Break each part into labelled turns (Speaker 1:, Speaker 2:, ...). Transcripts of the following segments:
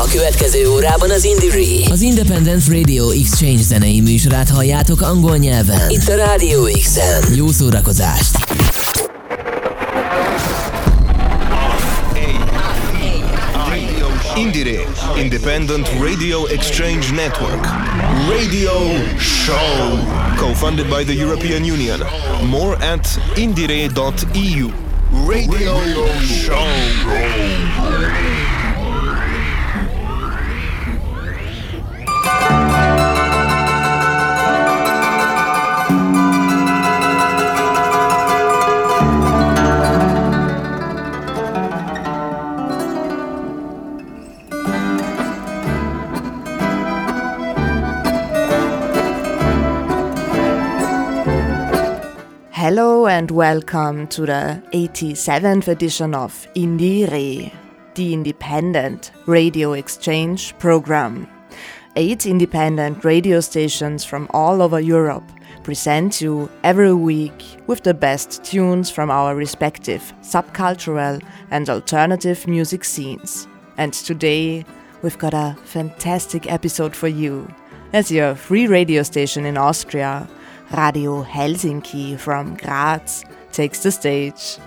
Speaker 1: A következő órában az Indie az Independent Radio Exchange zenei műsorát halljátok angol nyelven. Itt a Radio X-en. Jó szórakozást!
Speaker 2: Indire, Independent Radio Exchange Network. Radio Show. Co-funded by the European Union. More at indire.eu. Radio, Radio Show.
Speaker 3: Hello and welcome to the 87th edition of Indiere, the Independent Radio Exchange program. Eight independent radio stations from all over Europe present you every week with the best tunes from our respective subcultural and alternative music scenes. And today we've got a fantastic episode for you. As your free radio station in Austria, Radio Helsinki from Graz takes the stage.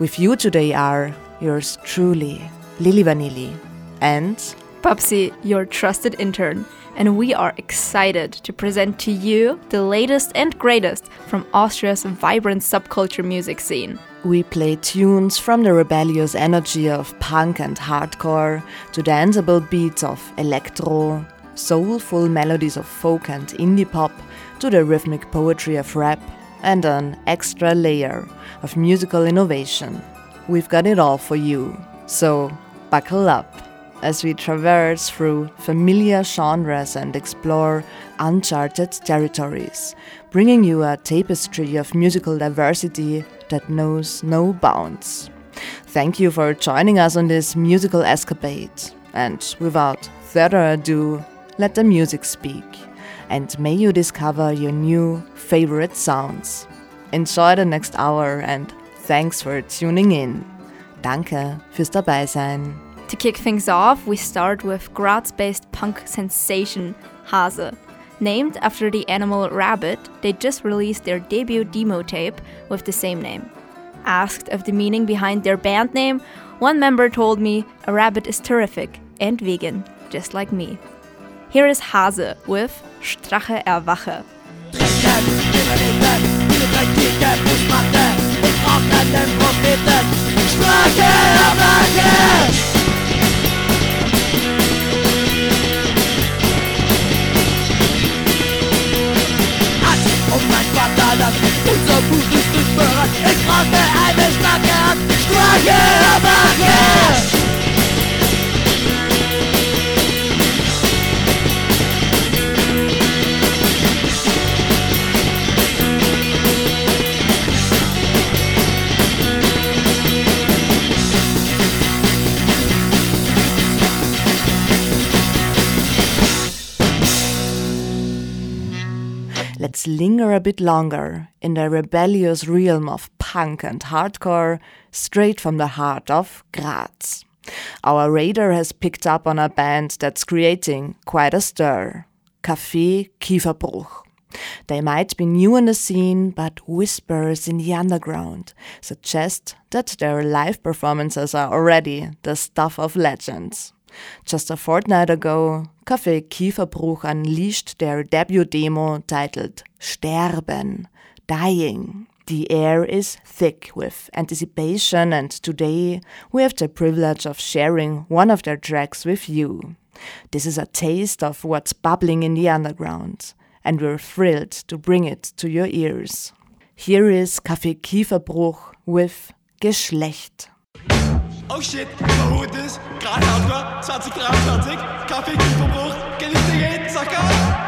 Speaker 3: With you today are yours truly, Lily Vanilli, and
Speaker 4: Popsy, your trusted intern, and we are excited to present to you the latest and greatest from Austria's vibrant subculture music scene.
Speaker 3: We play tunes from the rebellious energy of punk and hardcore to danceable beats of electro, soulful melodies of folk and indie pop to the rhythmic poetry of rap and an extra layer of musical innovation. We've got it all for you, so buckle up as we traverse through familiar genres and explore uncharted territories, bringing you a tapestry of musical diversity that knows no bounds. Thank you for joining us on this musical escapade, and without further ado, let the music speak and may you discover your new favorite sounds. Enjoy the next hour and thanks for tuning in. Danke fürs Dabeisein.
Speaker 4: To kick things off, we start with Graz based punk sensation Hase. Named after the animal rabbit, they just released their debut demo tape with the same name. Asked of the meaning behind their band name, one member told me a rabbit is terrific and vegan, just like me. Here is Hase with Strache erwache. Strache erwache!
Speaker 5: um mein Vaterland, unser Fuß ist durchbohrt. Ich brauche eine starke Hand, erwache!
Speaker 3: Let's linger a bit longer in the rebellious realm of punk and hardcore, straight from the heart of Graz. Our radar has picked up on a band that's creating quite a stir Café Kieferbruch. They might be new in the scene, but whispers in the underground suggest that their live performances are already the stuff of legends. Just a fortnight ago, Café Kieferbruch unleashed their debut demo titled Sterben, Dying. The air is thick with anticipation, and today we have the privilege of sharing one of their tracks with you. This is a taste of what's bubbling in the underground, and we're thrilled to bring it to your ears. Here is Café Kieferbruch with Geschlecht.
Speaker 6: Oh shit, hoe het is. Kraag 20 graden had ik. Café verbrand. Ken ik de zakken?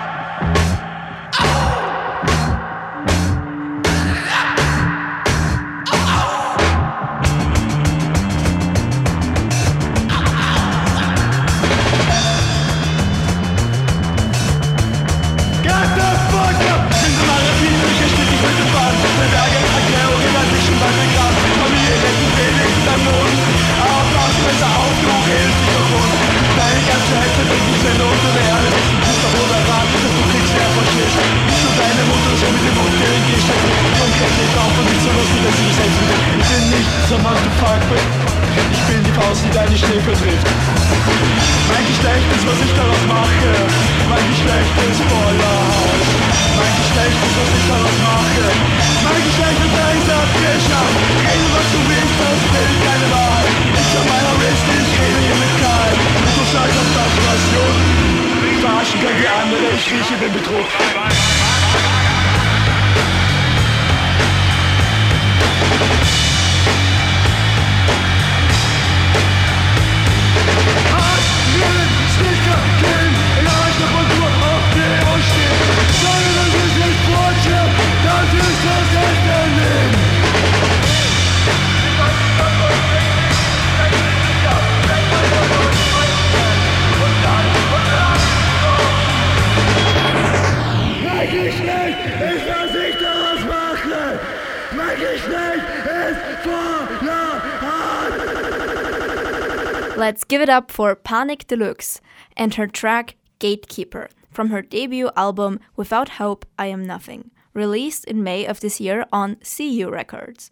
Speaker 6: Stempel im Unterricht gesteckt Man kennt mich auch und nicht so lustig, dass ich selbst bin Ich bin nicht, so du fuck bin Ich bin die Faust, die deine Schläfe trifft Mein Geschlecht ist, was ich daraus mache Mein Geschlecht ist voller Haus Mein Geschlecht ist, was ich daraus mache Mein Geschlecht ist eins abgeschafft Rede, was du willst, das will keine Wahrheit Ich hab meiner Wrist, ich rede hier mit Karl Und du scheiß auf das, was du Verarschen kann die andere, ich rieche den Betrug
Speaker 4: Thank you. Give it up for Panic Deluxe and her track Gatekeeper from her debut album Without Hope I Am Nothing, released in May of this year on CU Records.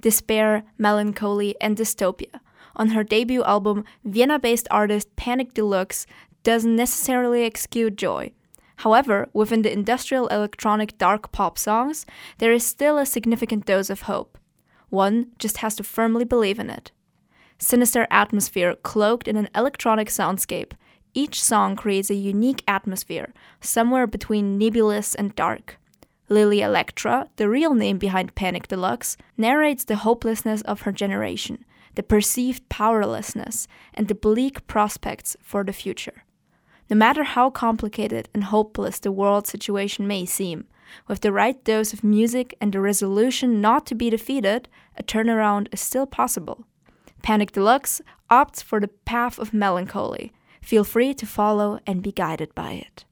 Speaker 4: Despair, melancholy, and dystopia. On her debut album, Vienna based artist Panic Deluxe doesn't necessarily exude joy. However, within the industrial electronic dark pop songs, there is still a significant dose of hope. One just has to firmly believe in it sinister atmosphere cloaked in an electronic soundscape. Each song creates a unique atmosphere, somewhere between nebulous and dark. Lily Electra, the real name behind Panic Deluxe, narrates the hopelessness of her generation, the perceived powerlessness, and the bleak prospects for the future. No matter how complicated and hopeless the world situation may seem, with the right dose of music and the resolution not to be defeated, a turnaround is still possible. Panic Deluxe opts for the path of melancholy. Feel free to follow and be guided by it.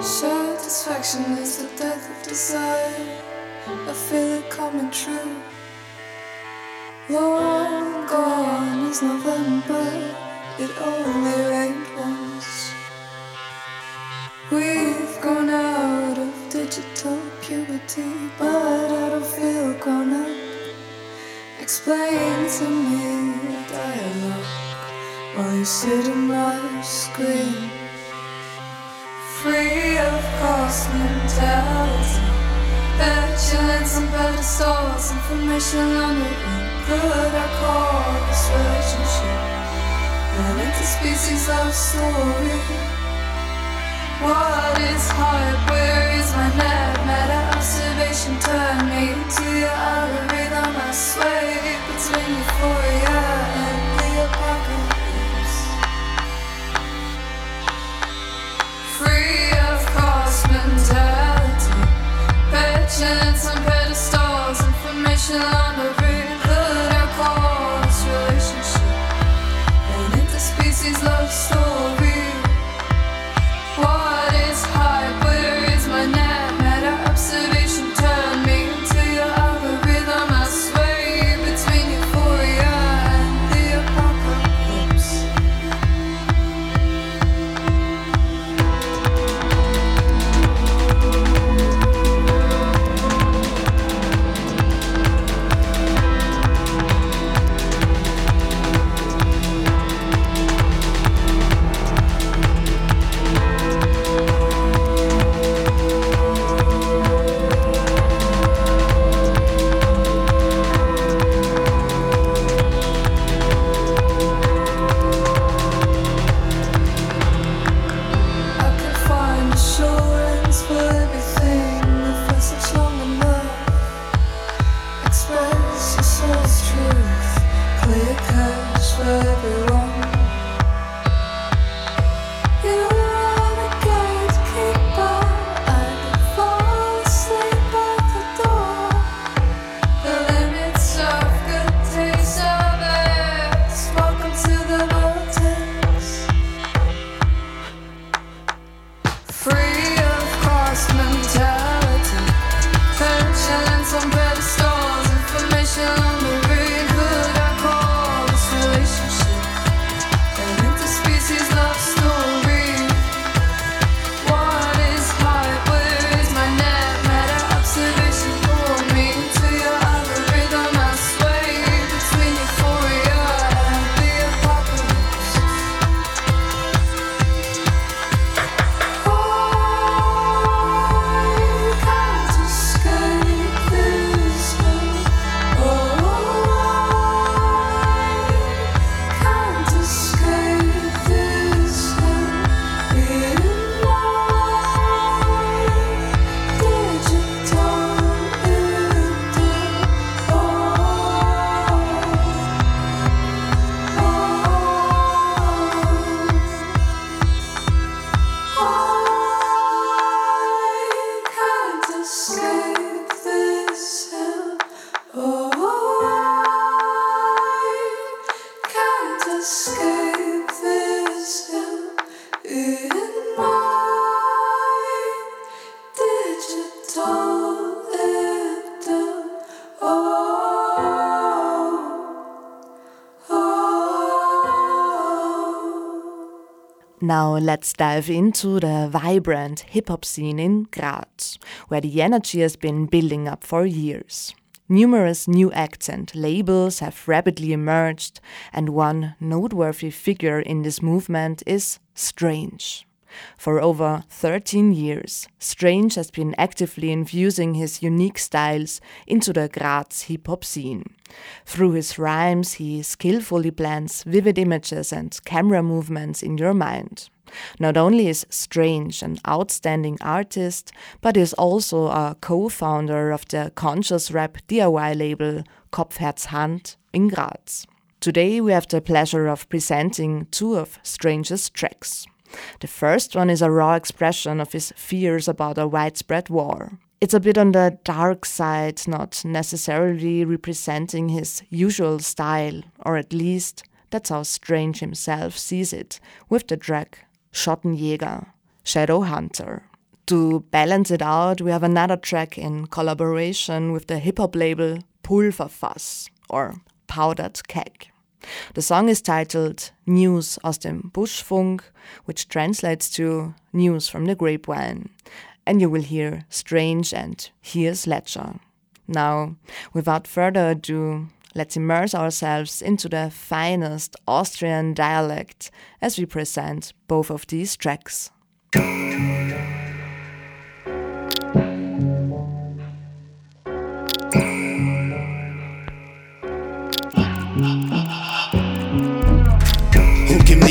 Speaker 7: Satisfaction is the death of desire. I feel it coming true. Long is November, it only rained once. We've gone out of digital puberty, but I don't feel grown up. Explain to me dialogue while you sit on my screen. Free of cost mentality, petulance on pedestals, information on the could I call this relationship an interspecies love story? What is hype? Where is my net? Meta observation turn me to your algorithm. I sway between euphoria and the apocalypse. Free of cost mentality, petulance on pedestals, information
Speaker 3: Now let's dive into the vibrant hip hop scene in Graz, where the energy has been building up for years. Numerous new acts and labels have rapidly emerged, and one noteworthy figure in this movement is Strange. For over 13 years, Strange has been actively infusing his unique styles into the Graz hip hop scene. Through his rhymes, he skillfully blends vivid images and camera movements in your mind. Not only is Strange an outstanding artist, but is also a co founder of the conscious rap DIY label Kopfherz Hand in Graz. Today, we have the pleasure of presenting two of Strange's tracks. The first one is a raw expression of his fears about a widespread war. It's a bit on the dark side, not necessarily representing his usual style, or at least that's how Strange himself sees it, with the track Schottenjäger, Shadow Hunter. To balance it out, we have another track in collaboration with the hip hop label Pulverfass, or Powdered Keg. The song is titled News aus dem Buschfunk, which translates to News from the Grapevine, and you will hear Strange and Here's Ledger. Now, without further ado, let's immerse ourselves into the finest Austrian dialect as we present both of these tracks.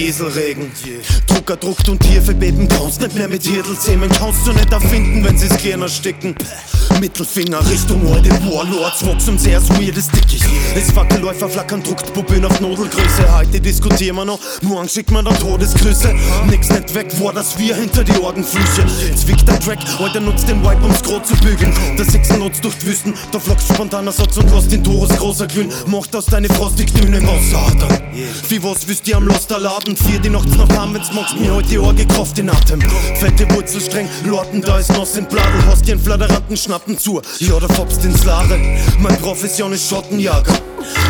Speaker 8: Nieselregen. Drucker druckt und Tiefe beben, kannst nicht mehr mit Hirtelzähmen, kannst du nicht erfinden, wenn sie's gern ersticken. Mittelfinger Richtung alte Warlords, wachsen sehr weirdes Dickicht. Es Fackelläufer flackern, druckt Puppen auf Nodelgröße. Heute diskutieren wir noch, morgen schickt man dann Todesgrüße. Nix nicht weg, war das wir hinter die Orgenflüche. Zwickt der Track, heute nutzt den Wipe, ums Grot zu bügeln. Der Sechsen nutzt durch die Wüsten, da flockst spontaner Satz und lässt den Torus großer glühen. Macht aus deine frostig dünne Wasseradern. Wie was wüsst ihr am Loster Laden? Vier die nachts noch haben, wenn's magst mir heute die Ohr gekauft den Atem. Fette Wurzelstreng, Lorten, da ist Noss im Bladel, hast einen Fladeranten Schnappen zu. Ja, der fopst ins Laren, mein Profession ist Schottenjager.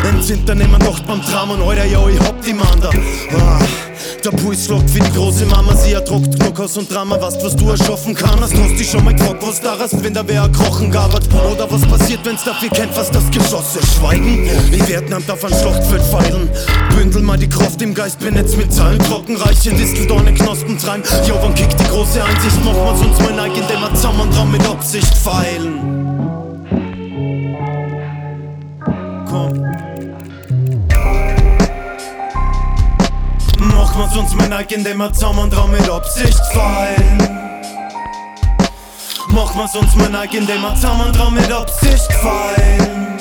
Speaker 8: Entzint dann immer noch beim Dramen, Alter, ja, ich hab die Mann da. Ah. Der Puls schlagt wie die große Mama, sie erdruckt aus und Drama, weißt was du erschaffen kannst. Hast dich schon mal gefragt, was da ist, wenn da wer krochen gabert? Oder was passiert, wenn's dafür kennt, was das Geschosse schweigen? Ich nimmt auf ein Schlachtfeld feilen. Bündel mal die Kraft im Geist, bin jetzt mit Zahlen trocken, reichen Disteldorne, Knospen treiben. Ja, wann kickt die große Einsicht, macht man's uns mal neig, indem wir zusammen dran mit Absicht feilen. Machen wir's uns mein Neig, indem wir zusammen dran mit Absicht feilen. Machen wir's uns mein Neig, indem wir zusammen dran mit Absicht feilen.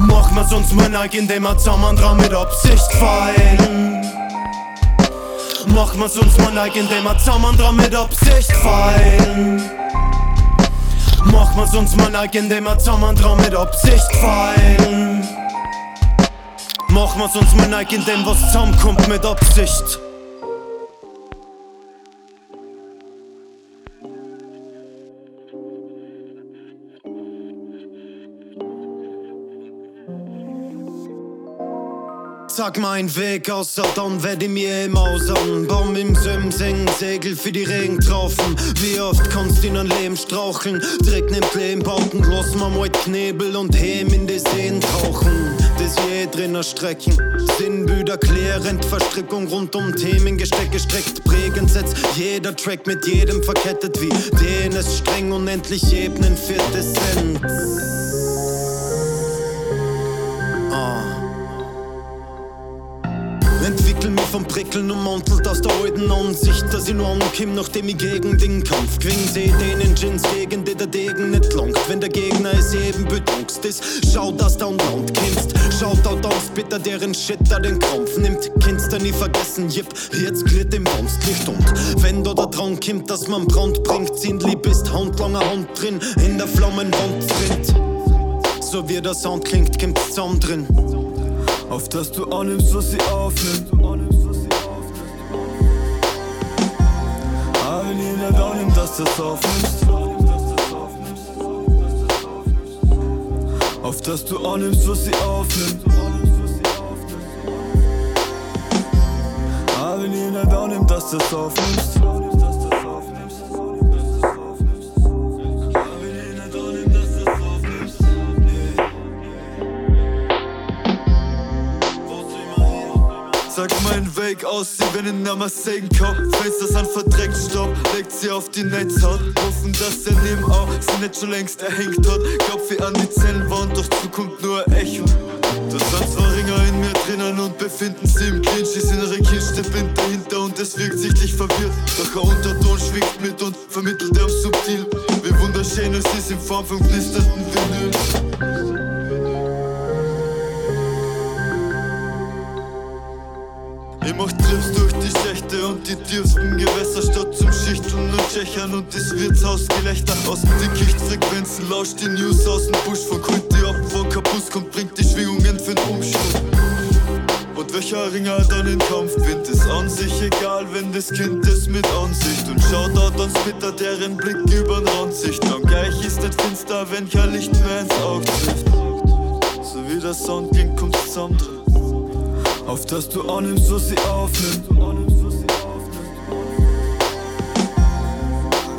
Speaker 8: Machen wir's uns mein Neig, indem wir zusammen dran mit Absicht feilen. Machen wir's uns mein Neig, indem wir zusammen dran mit Absicht feilen. Machen wir's uns mein Neig, indem wir zusammen dran mit Absicht feilen. Machen wir's uns mein Neig, indem was zusammenkommt mit Absicht. Sag mein Weg außer dann werd ich mir im Ausern. Baum im Sim singen, Segel für die Regentraufen. Wie oft kannst du in ein Leben straucheln? Dreck nimmt Leben, Bauten, los mal mal Knebel und Hem in die Seen tauchen. Das je drinner Strecken. Sinnbüder klärend, Verstrickung rund um Themen gesteckt, gestreckt, prägend setzt jeder Track mit jedem verkettet wie den es streng unendlich Ebenen für Essenz. Vom Prickeln ummantelt aus der alten Ansicht, dass ich nur ankomme, nachdem ich gegen den Kampf gewinn. Seh den in Gins gegen die der Degen nicht langt. Wenn der Gegner es eben betrugst ist, schau, dass du an Land kennst. Schaut out aus, bitter deren Shit da den Kampf nimmt. Kennst du nie vergessen, jip, jetzt glitt im Wamstlicht und wenn da der Drang kommt, dass man Brand bringt, sind lieb ist Hand drin, in der Flammenwand drin. So wie der Sound klingt, kommt's zusammen drin.
Speaker 6: Auf dass du annimmst, was sie aufnimmt. Das aufnimmst. Auf dass du annimmst, was sie aufnimmt. Aber wenn nicht annehmen, dass du das aufnimmst. Sag mein Weg aus, sie wenn in Nammer Segen kommt. Fenster sind verdreckt, Staub, legt sie auf die Netzhaut. Hoffen, dass er neben auch sie nicht schon längst erhängt hat. Glaub wie an die Zellenwand, doch zukommt nur Echo. Da sind zwei Ringer in mir drinnen und befinden sie im Clinch. Das innere Kind steppt dahinter und es wirkt sichtlich verwirrt. Doch ein Unterton schwingt mit und vermittelt er subtil. Wie wunderschön es ist in Form von knisternden Vinyl. Ich mach Trips durch die Schächte und die tiefsten Gewässer statt zum Schichteln und Tschechern und das Wirtshausgelächter aus dem Dickichtfrequenzen lauscht die News aus dem Busch von Kult, die ab von Kapus kommt, bringt die Schwingungen für den Umschwung. Und welcher Ringer dann in Kampf gewinnt, ist an sich egal, wenn das Kind es mit Ansicht und schaut dort ans Splitter, deren Blick übern Rand sicht. Dann gleich ist nicht finster, wenn kein Licht mehr ins Auge trifft. So wie der Sound klingt, kommt's zusammen drin. Auf dass du annimmst, was sie aufnimmt.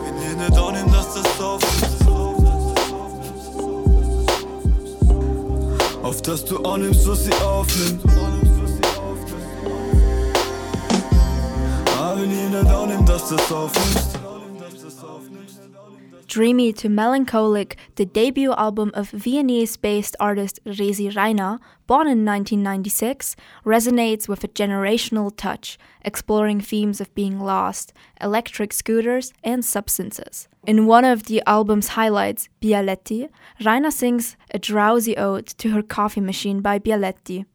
Speaker 6: Wenn ihr nicht annimmt, dass das aufnimmt. Auf dass du annimmst, was sie aufnimmt. Ah, wenn ihr nicht annimmt, dass das aufnimmt.
Speaker 4: Dreamy to Melancholic, the debut album of Viennese based artist Resi Reiner, born in 1996, resonates with a generational touch, exploring themes of being lost, electric scooters, and substances. In one of the album's highlights, Bialetti, Reiner sings a drowsy ode to her coffee machine by Bialetti.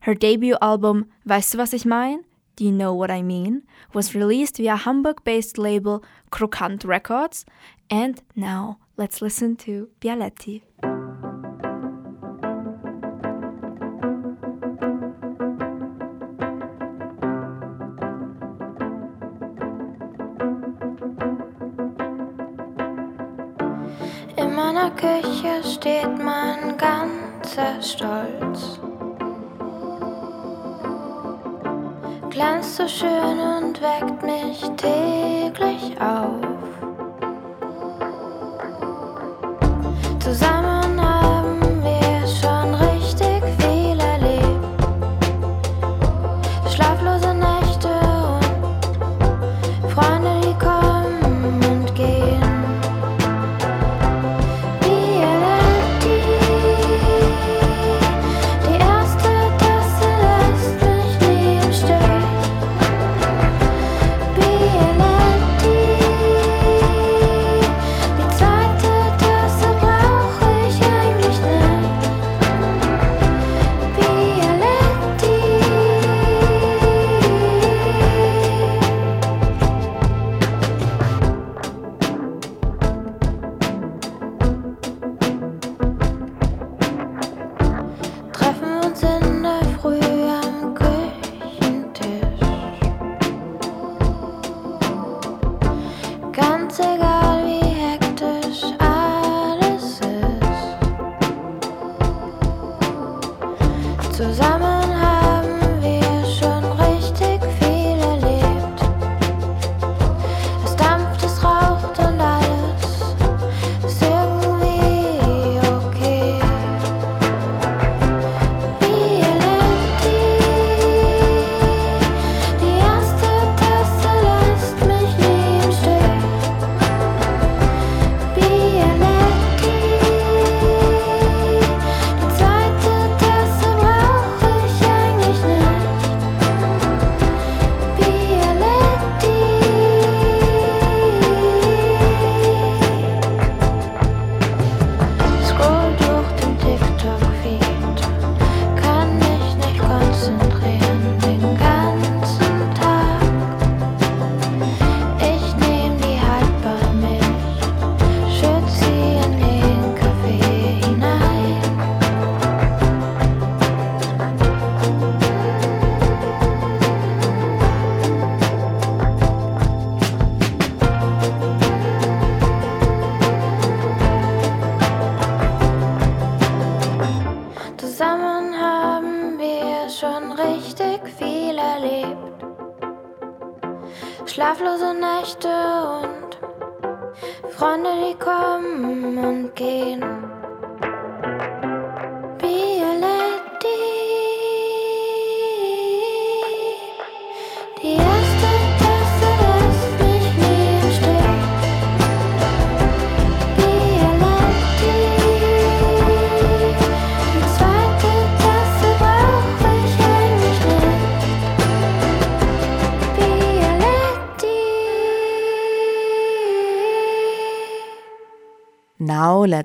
Speaker 4: Her debut album, Weißt du was ich mein? Do You Know What I Mean? was released via Hamburg based label Krokant Records. And now let's listen to Bialetti.
Speaker 9: In meiner Küche steht mein ganzer Stolz. Glänzt so schön und weckt mich täglich auf. Zusammen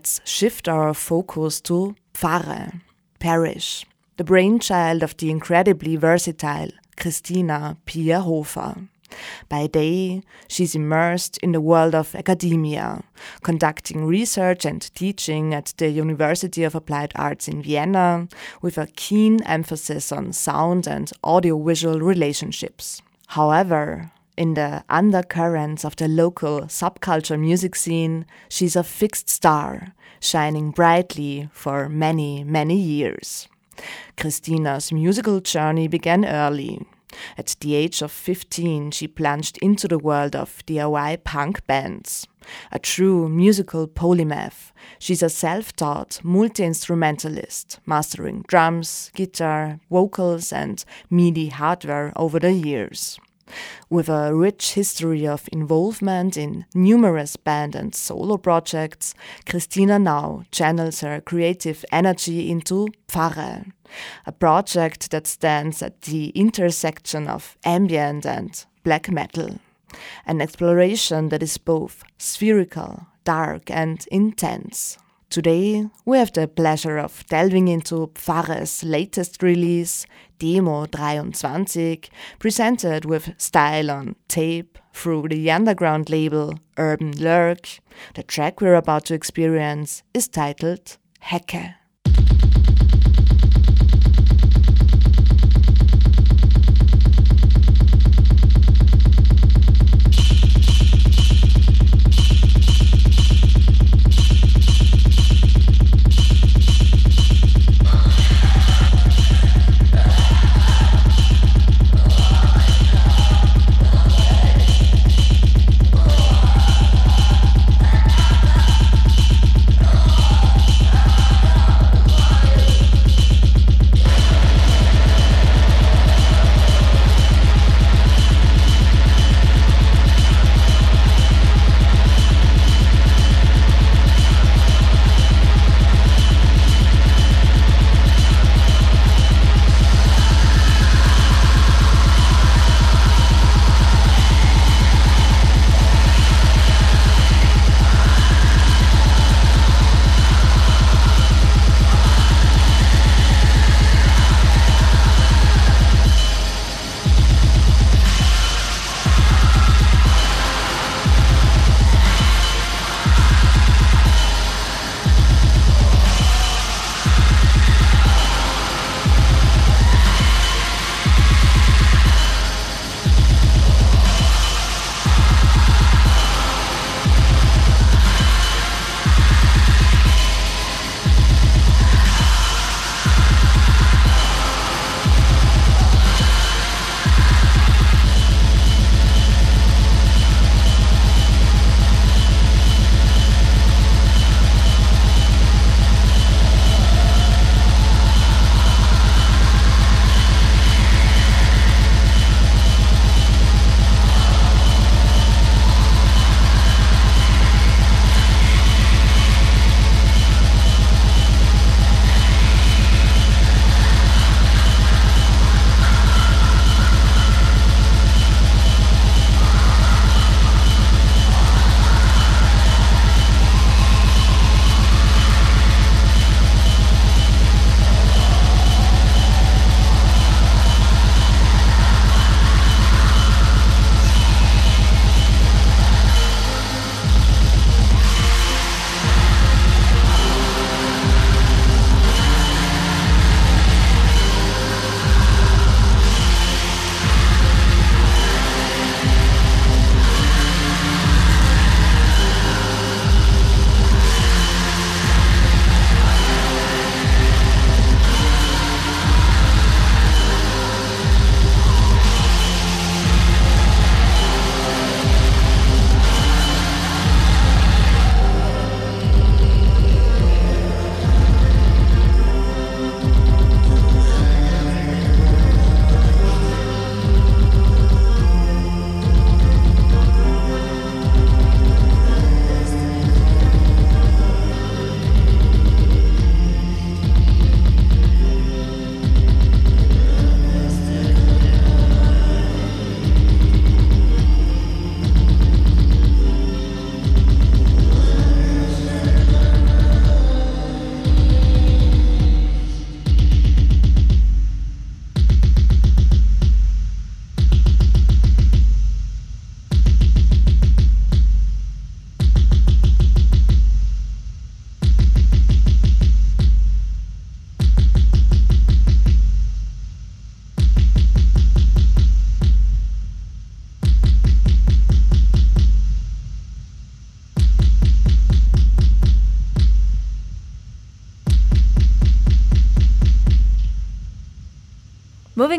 Speaker 3: let's shift our focus to Pfarre, parish, the brainchild of the incredibly versatile Christina Pia Hofer. By day, she's immersed in the world of academia, conducting research and teaching at the University of Applied Arts in Vienna with a keen emphasis on sound and audiovisual relationships. However, in the undercurrents of the local subculture music scene, she's a fixed star, shining brightly for many, many years. Christina's musical journey began early. At the age of 15, she plunged into the world of DIY punk bands. A true musical polymath, she's a self taught multi instrumentalist, mastering drums, guitar, vocals, and MIDI hardware over the years. With a rich history of involvement in numerous band and solo projects, Christina now channels her creative energy into Pfarre, a project that stands at the intersection of ambient and black metal. An exploration that is both spherical, dark, and intense. Today, we have the pleasure of delving into Pfarre's latest release, Demo 23, presented with style on tape through the underground label Urban Lurk. The track we're about to experience is titled Hecke.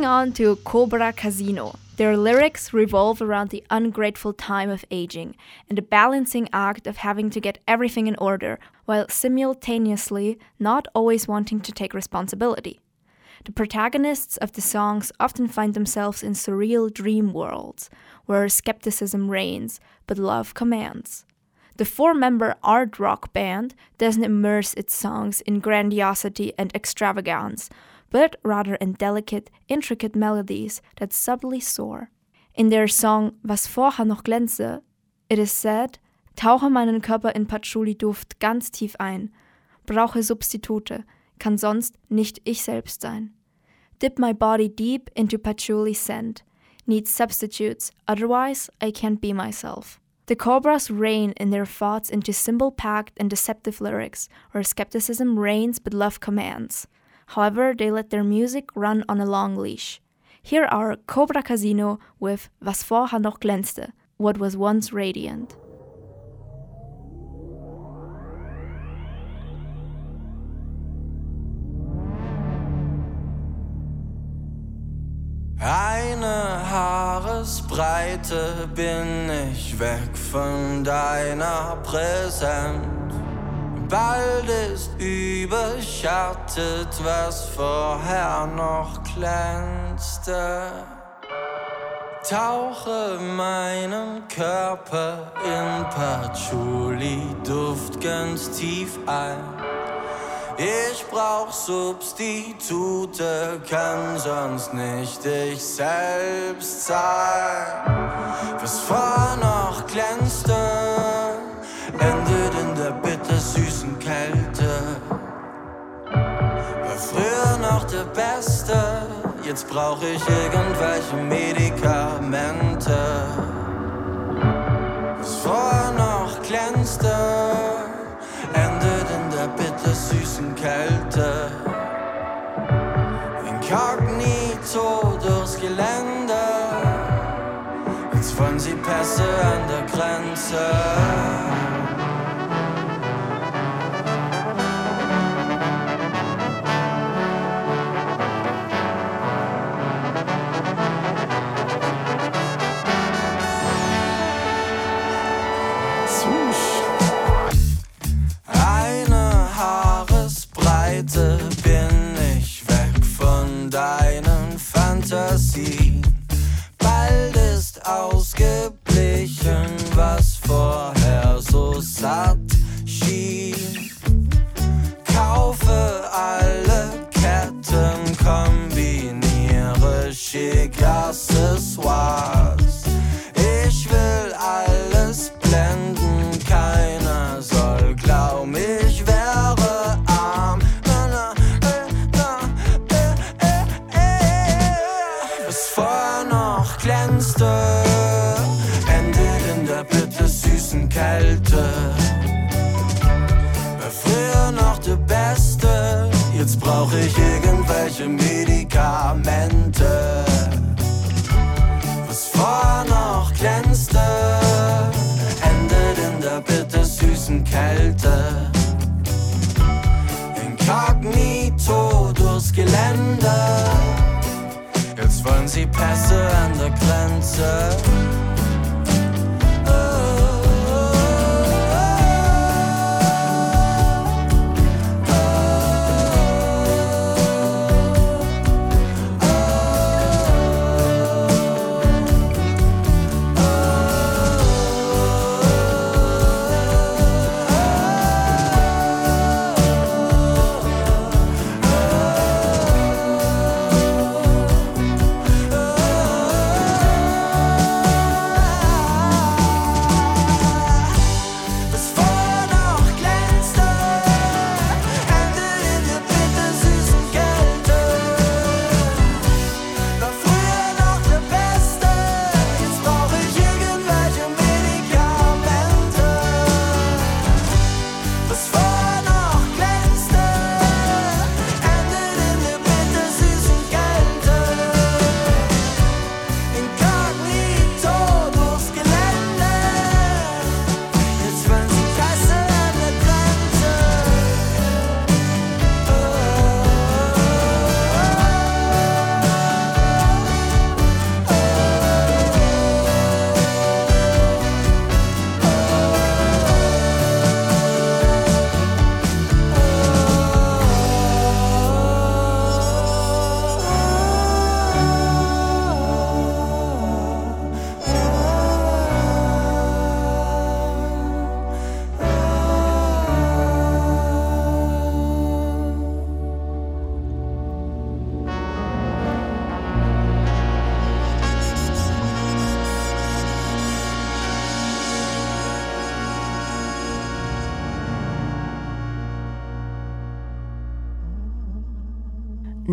Speaker 4: Moving on to Cobra Casino. Their lyrics revolve around the ungrateful time of aging and the balancing act of having to get everything in order while simultaneously not always wanting to take responsibility. The protagonists of the songs often find themselves in surreal dream worlds where skepticism reigns but love commands. The four member art rock band doesn't immerse its songs in grandiosity and extravagance, but rather in delicate, intricate melodies that subtly soar. In their song Was vorher noch glänze, it is said, tauche meinen Körper in Patchouli-Duft ganz tief ein, brauche Substitute, kann sonst nicht ich selbst sein. Dip my body deep into patchouli scent, need substitutes, otherwise I can't be myself. The Cobras reign in their thoughts into symbol packed and deceptive lyrics, where skepticism reigns but love commands. However, they let their music run on a long leash. Here are Cobra Casino with Was vorher noch glänzte, what was once radiant.
Speaker 10: Eine Haaresbreite bin ich weg von deiner Präsenz. Bald ist überschattet, was vorher noch glänzte. Tauche meinen Körper in Patchouli-Duft ganz tief ein. Ich brauch Substitute, kann sonst nicht ich selbst sein. Was vor noch glänzte, endet in der bittersüßen Kälte. War früher noch der Beste, jetzt brauch ich irgendwelche Medikamente. Was vor noch glänzte, endet in der bittersüßen Kälte. Inkognito durchs Gelände, jetzt wollen sie Pässe an der Grenze. assim.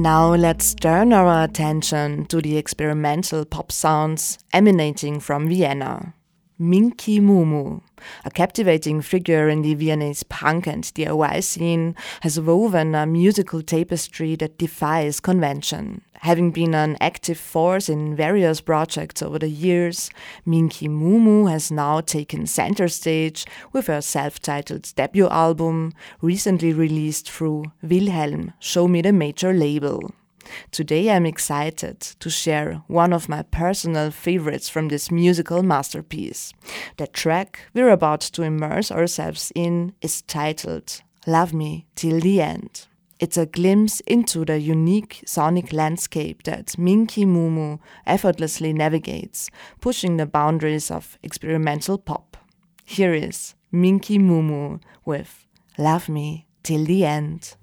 Speaker 3: Now let's turn our attention to the experimental pop sounds emanating from Vienna. Minky Mumu, a captivating figure in the Viennese punk and DIY scene, has woven a musical tapestry that defies convention. Having been an active force in various projects over the years, Minky Mumu has now taken center stage with her self-titled debut album, recently released through Wilhelm, Show Me the Major label. Today I'm excited to share one of my personal favorites from this musical masterpiece. The track we're about to immerse ourselves in is titled Love Me Till the End. It's a glimpse into the unique sonic landscape that Minky Mumu effortlessly navigates, pushing the boundaries of experimental pop. Here is Minky Mumu with Love Me Till the End.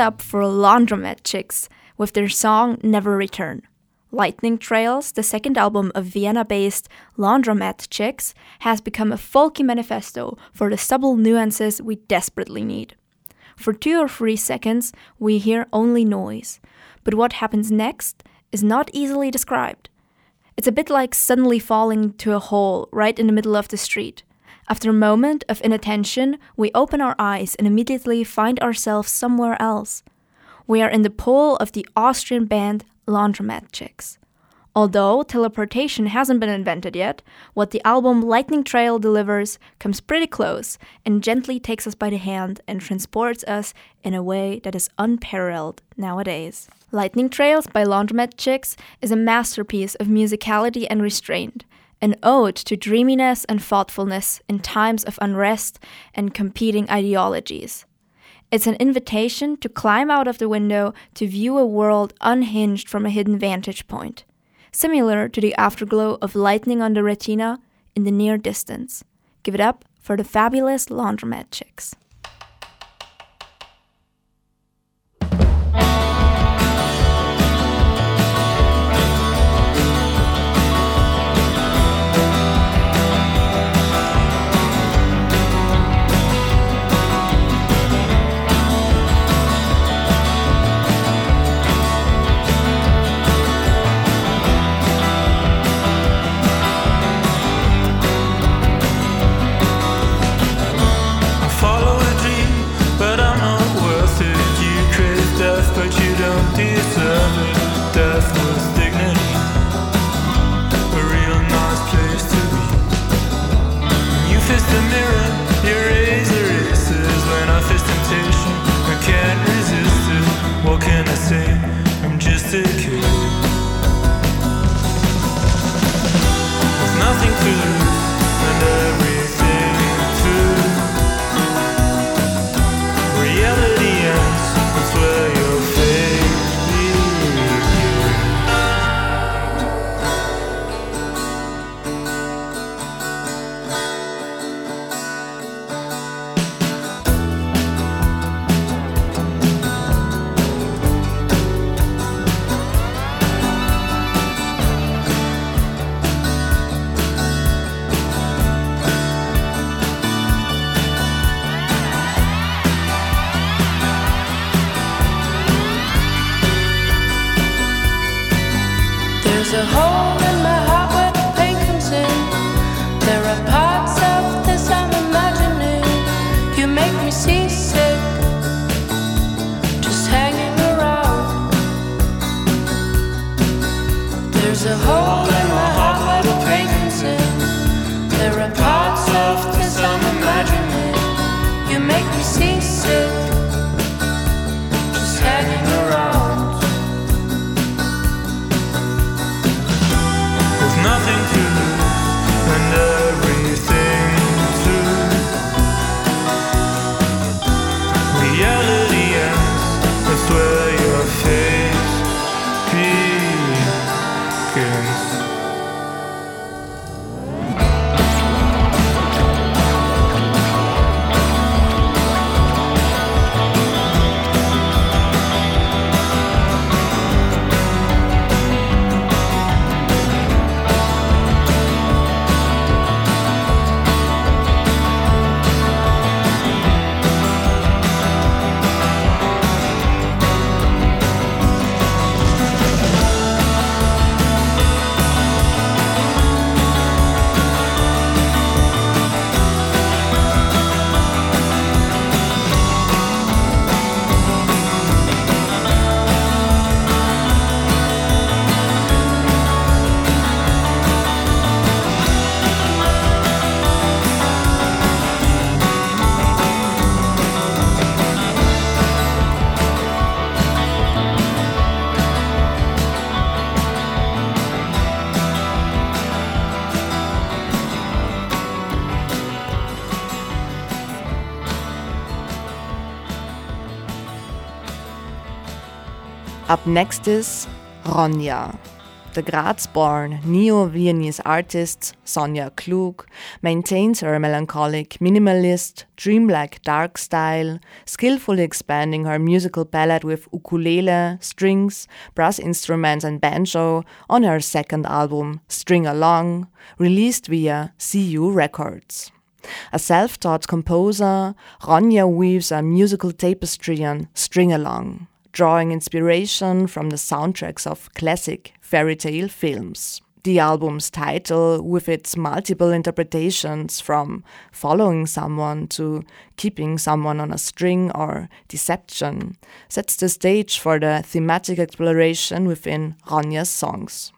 Speaker 4: Up for Laundromat Chicks with their song Never Return. Lightning Trails, the second album of Vienna based Laundromat Chicks, has become a folky manifesto for the subtle nuances we desperately need. For two or three seconds, we hear only noise, but what happens next is not easily described. It's a bit like suddenly falling to a hole right in the middle of the street. After a moment of inattention, we open our eyes and immediately find ourselves somewhere else. We are in the pole of the Austrian band Laundromat Chicks. Although teleportation hasn't been invented yet, what the album Lightning Trail delivers comes pretty close and gently takes us by the hand and transports us in a way that is unparalleled nowadays. Lightning Trails by Laundromat Chicks is a masterpiece of musicality and restraint, an ode to dreaminess and thoughtfulness in times of unrest and competing ideologies. It's an invitation to climb out of the window to view a world unhinged from a hidden vantage point, similar to the afterglow of lightning on the retina in the near distance. Give it up for the fabulous laundromat chicks.
Speaker 3: Up next is Ronja. The Graz-born neo-Viennese artist Sonja Klug maintains her melancholic minimalist, dreamlike dark style, skillfully expanding her musical palette with ukulele, strings, brass instruments and banjo on her second album String Along, released via CU Records. A self-taught composer, Ronja weaves a musical tapestry on String Along, drawing inspiration from the soundtracks of classic fairy tale films. The album's title, with its multiple interpretations from following someone to keeping someone on a string or deception, sets the stage for the thematic exploration within Ronja's songs.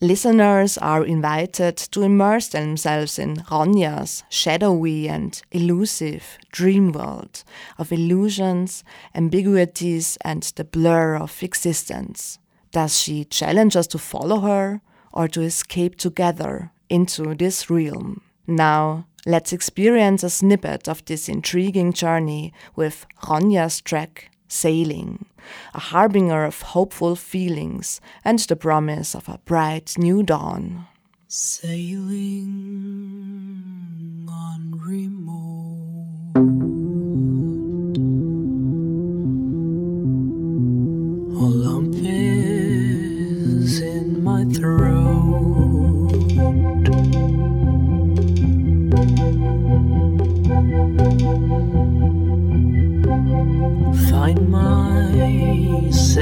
Speaker 3: Listeners are invited to immerse themselves in Ronja's shadowy and elusive dream world of illusions, ambiguities, and the blur of existence. Does she challenge us to follow her or to escape together into this realm? Now, let's experience a snippet of this intriguing journey with Ronja's track Sailing, a harbinger of hopeful feelings and the promise of a bright new dawn.
Speaker 11: Sailing on remote. Olympus in my throat.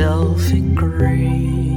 Speaker 11: Myself in.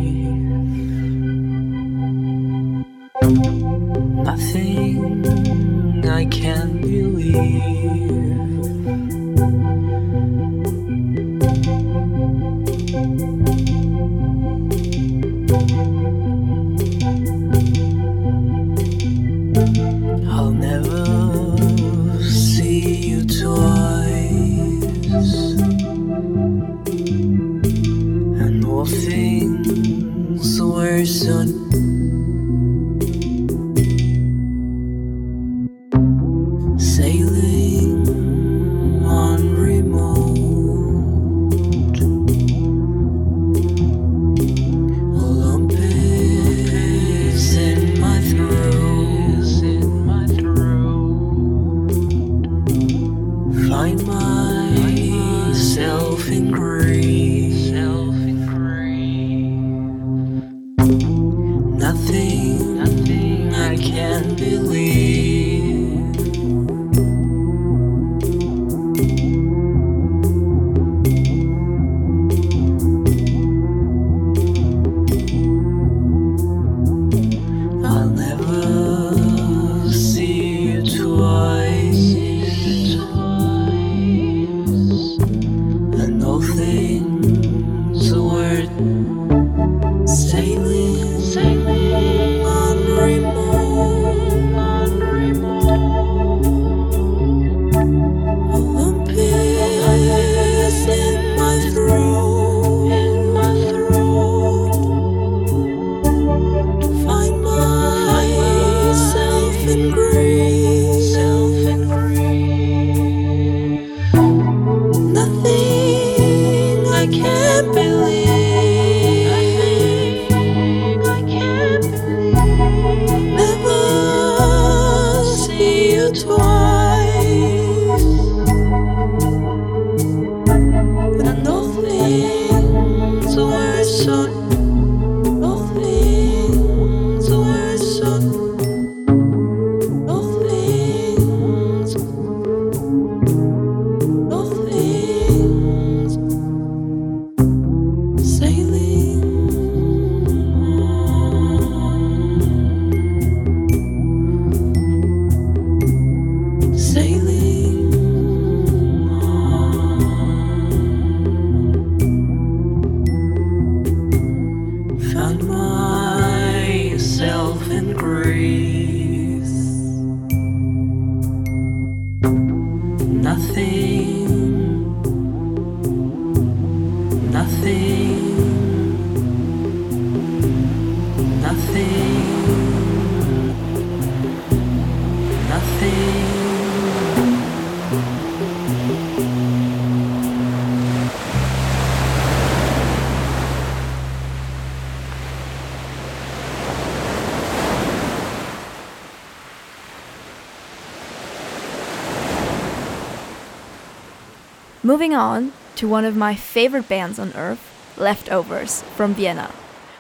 Speaker 11: On
Speaker 4: to one of my favorite bands on earth, Leftovers from Vienna.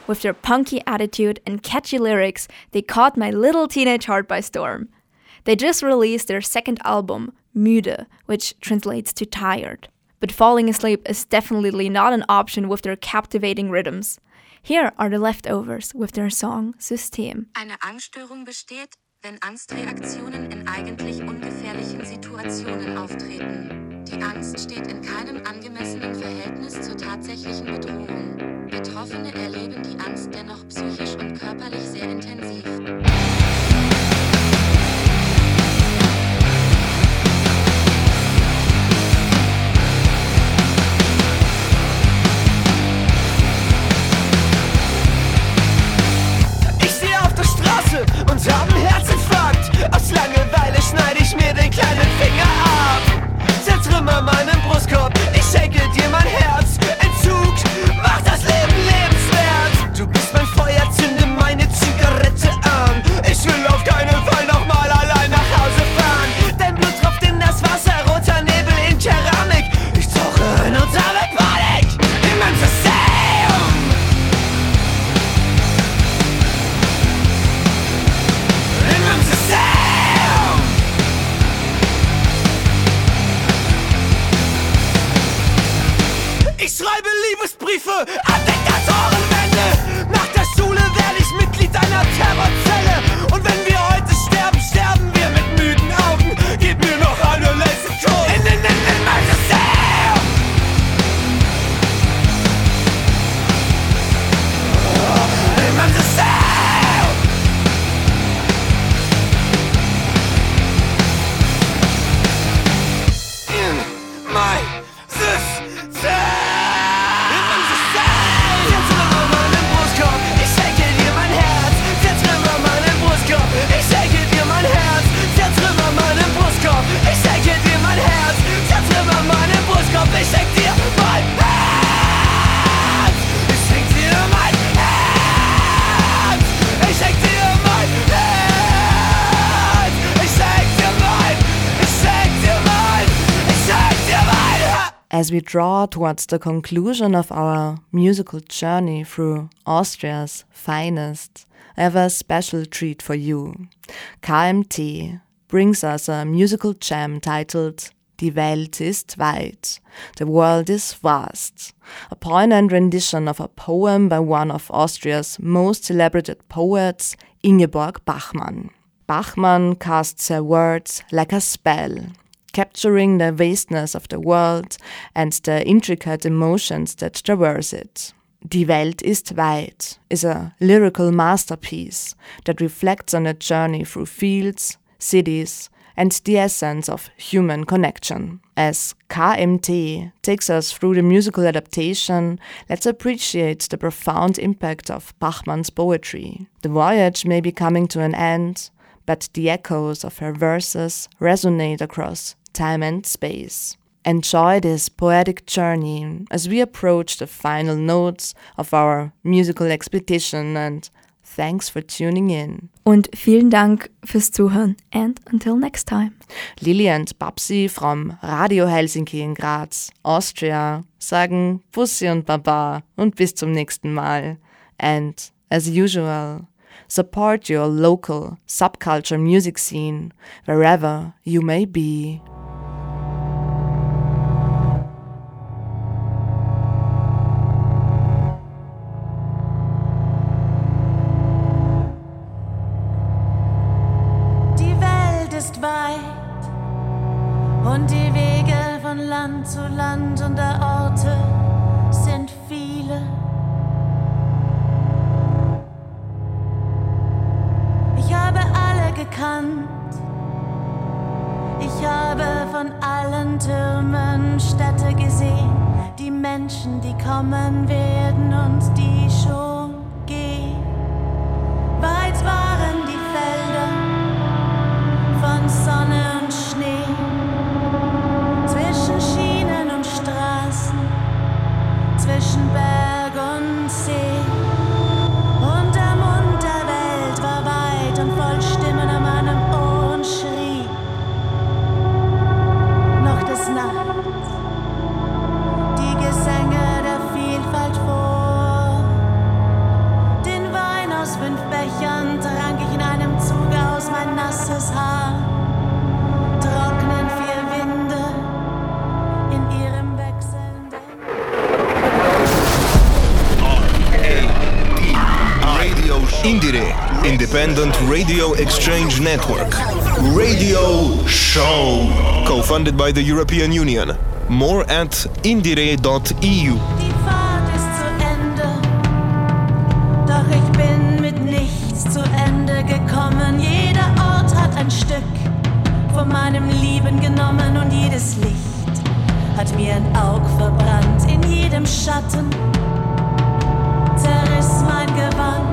Speaker 4: With their punky attitude and catchy lyrics, they caught my little teenage heart by storm. They just released their second album, Müde, which translates to tired. But falling asleep is definitely not an option with their captivating rhythms. Here are the leftovers with their song System.
Speaker 12: Eine Angststörung besteht, wenn Angstreaktionen in eigentlich ungefährlichen Situationen auftreten. Die Angst steht in keinem angemessenen Verhältnis zur tatsächlichen Bedrohung. Betroffene erleben die Angst dennoch psychisch und körperlich sehr intensiv.
Speaker 5: Ich stehe auf der Straße und hab einen Herzinfarkt. Aus Langeweile schneide ich mir den kleinen Finger ab. Zertrümmer meinen Brustkorb, ich schenke dir mein Herz. Entzug macht das Leben lebenswert. Du bist mein Feuer, zünde meine Zigarette an. Ich will auf keinen Fall Liebesbriefe an Diktatorenwände. Nach der Schule werde ich Mitglied einer Terrorzelle. Und wenn wir heute sterben, sterben wir mit müden Augen. Gib mir noch eine letzte Code. In, in, in, in
Speaker 3: As we draw towards the conclusion of our musical journey through Austria's finest, I have a special treat for you. KMT brings us a musical gem titled Die Welt ist weit, The World is Vast, a poignant rendition of a poem by one of Austria's most celebrated poets, Ingeborg Bachmann. Bachmann casts her words like a spell, capturing the vastness of the world and the intricate emotions that traverse it. Die Welt ist weit is a lyrical masterpiece that reflects on a journey through fields, cities, and the essence of human connection. As KMT takes us through the musical adaptation, let's appreciate the profound impact of Bachmann's poetry. The voyage may be coming to an end, but the echoes of her verses resonate across time and space. Enjoy this poetic journey as we approach the final notes of our musical expedition and thanks for tuning in.
Speaker 4: Und vielen Dank fürs Zuhören and until next time.
Speaker 3: Lili and Babsi from Radio Helsinki in Graz, Austria, sagen Bussi und Baba und bis zum nächsten Mal. And as usual, support your local subculture music scene wherever you may be.
Speaker 13: Zu Land und der Orte sind viele. Ich habe alle gekannt. Ich habe von allen Türmen Städte gesehen, die Menschen, die kommen werden
Speaker 2: Network. Radio Show. Co funded by the European Union. More at indire.eu.
Speaker 13: Von meinem Leben genommen und jedes Licht hat mir ein Auge verbrannt in jedem Schatten. Zerriss mein Gewand.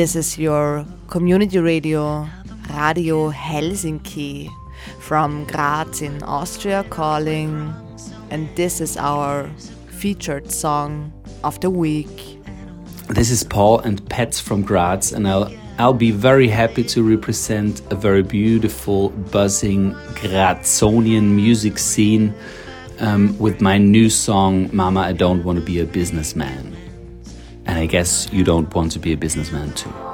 Speaker 3: This is your community radio, Radio Helsinki, from Graz in Austria calling. And this is our featured song of the week.
Speaker 14: This is Paul and Pets from Graz, and I'll I'll be very happy to represent a very beautiful, buzzing Grazonian music scene um, with my new song, Mama, I Don't Want to Be a Businessman. I guess you don't want to be a businessman too.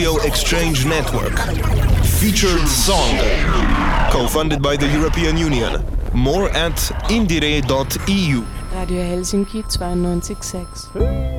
Speaker 15: Radio
Speaker 2: Exchange Network. Featured song. Co-funded by the European Union. More at indiere.eu.
Speaker 16: Radio Helsinki 92.6.